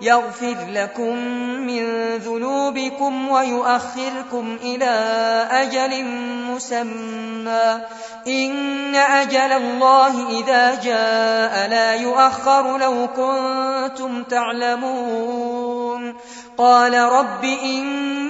يغفر لكم من ذنوبكم ويؤخركم إلى أجل مسمى. إن أجل الله إذا جاء لا يؤخر لو كنتم تعلمون. قال رب إني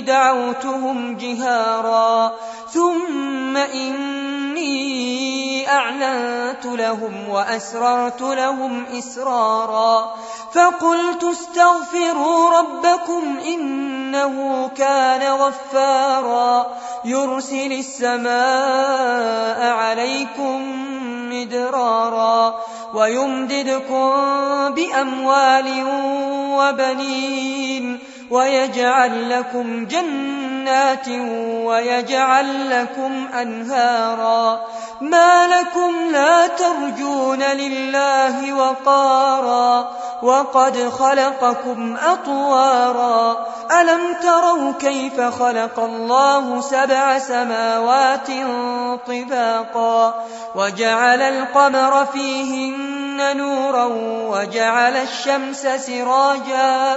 دعوتهم جهارا. ثم إني أعلنت لهم وأسررت لهم إسرارا. فقلت استغفروا ربكم إنه كان غفارا. يرسل السماء عليكم مدرارا. ويمددكم بأموال وبنين. ويجعل لكم جنات ويجعل لكم أنهارا. ما لكم لا ترجون لله وقارا. وقد خلقكم أطوارا. ألم تروا كيف خلق الله سبع سماوات طباقا؟ وجعل القمر فيهن نورا. وجعل الشمس سراجا.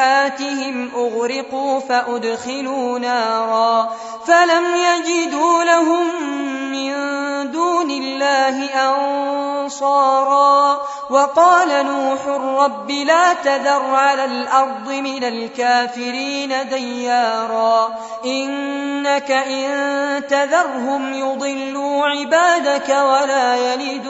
خطيئاتهم أغرقوا فأدخلوا نارا فلم يجدوا لهم من دون الله أنصارا وقال نوح رب لا تذر على الأرض من الكافرين ديارا إنك إن تذرهم يضلوا عبادك ولا يلدوا